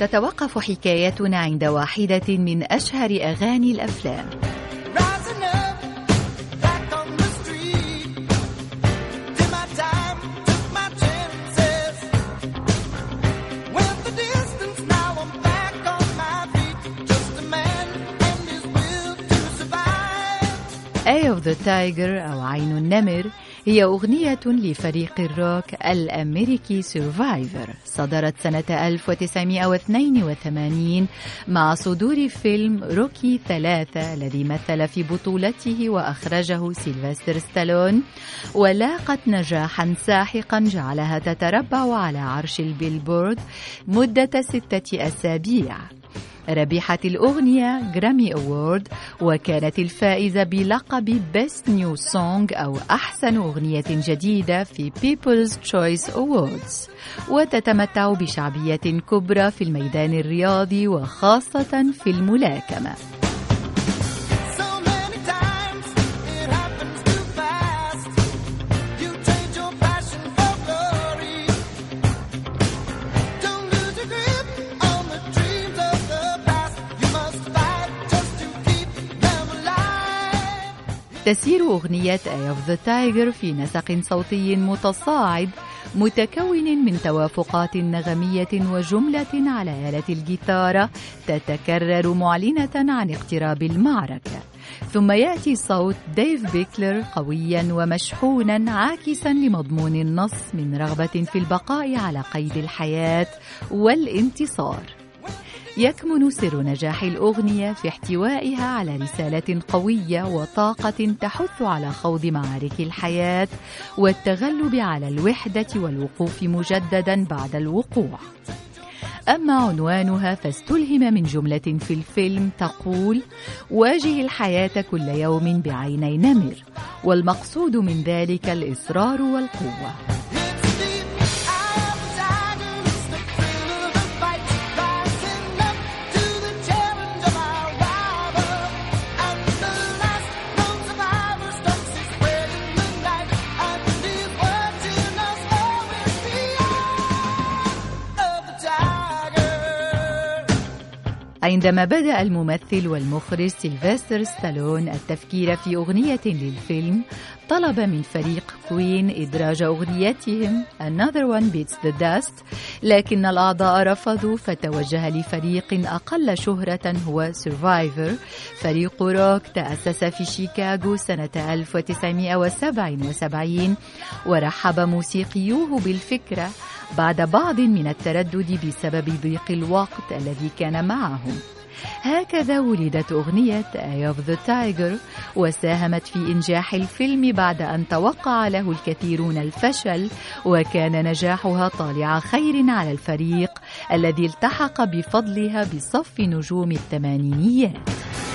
تتوقف حكايتنا عند واحدة من أشهر أغاني الأفلام. Eye of the Tiger أو عين النمر هي أغنية لفريق الروك الأمريكي Survivor صدرت سنة 1982 مع صدور فيلم روكي ثلاثة الذي مثل في بطولته وأخرجه سيلفستر ستالون. ولاقت نجاحا ساحقا جعلها تتربع على عرش ال Billboard مدة ستة أسابيع. ربحت الأغنية Grammy Award وكانت الفائزة بلقب Best New Song أو أحسن أغنية جديدة في People's Choice Awards. وتتمتع بشعبية كبرى في الميدان الرياضي وخاصة في الملاكمة. تسير أغنية Eye of the Tiger في نسق صوتي متصاعد متكون من توافقات نغمية وجملة على آلة الجيتارة تتكرر معلنة عن اقتراب المعركة. ثم يأتي صوت ديف بيكلر قويا ومشحونا عاكسا لمضمون النص من رغبة في البقاء على قيد الحياة والانتصار. يكمن سر نجاح الأغنية في احتوائها على رسالة قوية وطاقة تحث على خوض معارك الحياة والتغلب على الوحدة والوقوف مجددا بعد الوقوع. أما عنوانها فاستلهم من جملة في الفيلم تقول: واجه الحياة كل يوم بعيني نمر، والمقصود من ذلك الإصرار والقوة. عندما بدأ الممثل والمخرج سيلفستر ستالون التفكير في أغنية للفيلم طلب من فريق Queen إدراج أغنيتهم Another One Bites the Dust لكن الأعضاء رفضوا فتوجه لفريق أقل شهرة هو Survivor. فريق روك تأسس في شيكاغو سنة 1977 ورحب موسيقيوه بالفكرة بعد بعض من التردد بسبب ضيق الوقت الذي كان معهم. هكذا ولدت أغنية Eye of the Tiger وساهمت في إنجاح الفيلم بعد أن توقع له الكثيرون الفشل وكان نجاحها طالع خير على الفريق الذي التحق بفضلها بصف نجوم الثمانينيات.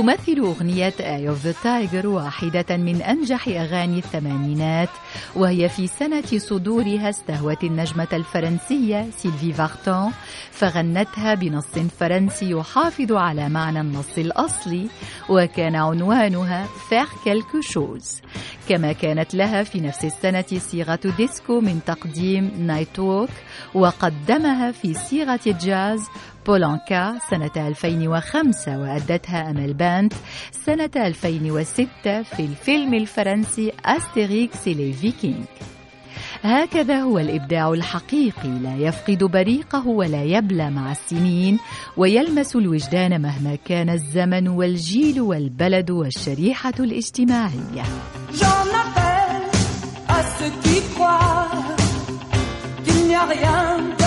تمثل أغنية Eye of the Tiger واحدة من أنجح أغاني الثمانينات وهي في سنة صدورها استهوت النجمة الفرنسية سيلفي فارتان فغنتها بنص فرنسي يحافظ على معنى النص الأصلي وكان عنوانها Faire quelque chose. كما كانت لها في نفس السنة صيغة ديسكو من تقديم Night Walk وقدمها في صيغة جاز بول أنكا سنة 2005 وأدتها أمال بانت سنة 2006 في الفيلم الفرنسي Astérix et les Vikings هكذا هو الإبداع الحقيقي لا يفقد بريقه ولا يبلى مع السنين ويلمس الوجدان مهما كان الزمن والجيل والبلد والشريحة الاجتماعية. J'en appelle à ceux qui croient qu'il n'y a rien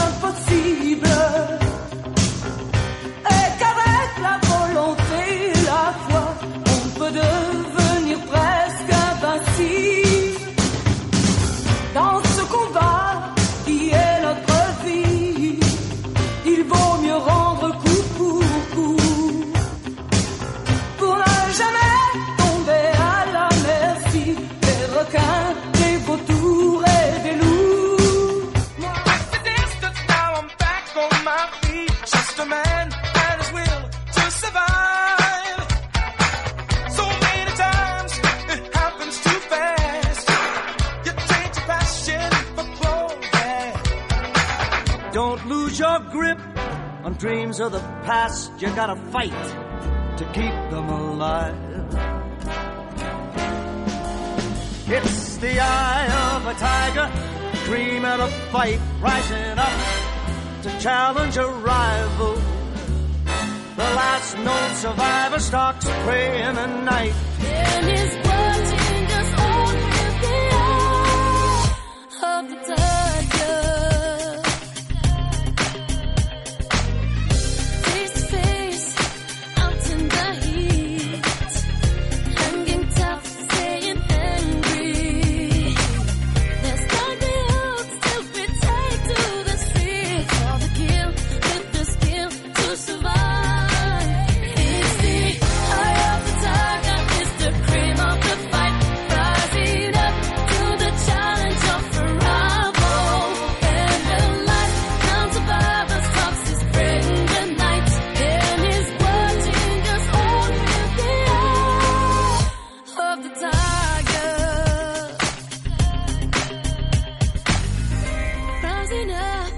dreams of the past. You gotta fight to keep them alive. It's the eye of a tiger, dream and a fight, rising up to challenge a rival. The last known survivor stalks praying and Rising up,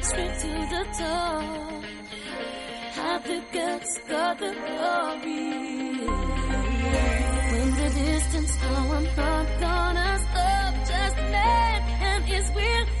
straight to the top. How the guts got the glory. When the distance, no, I'm not gonna stop. Just let Him His will.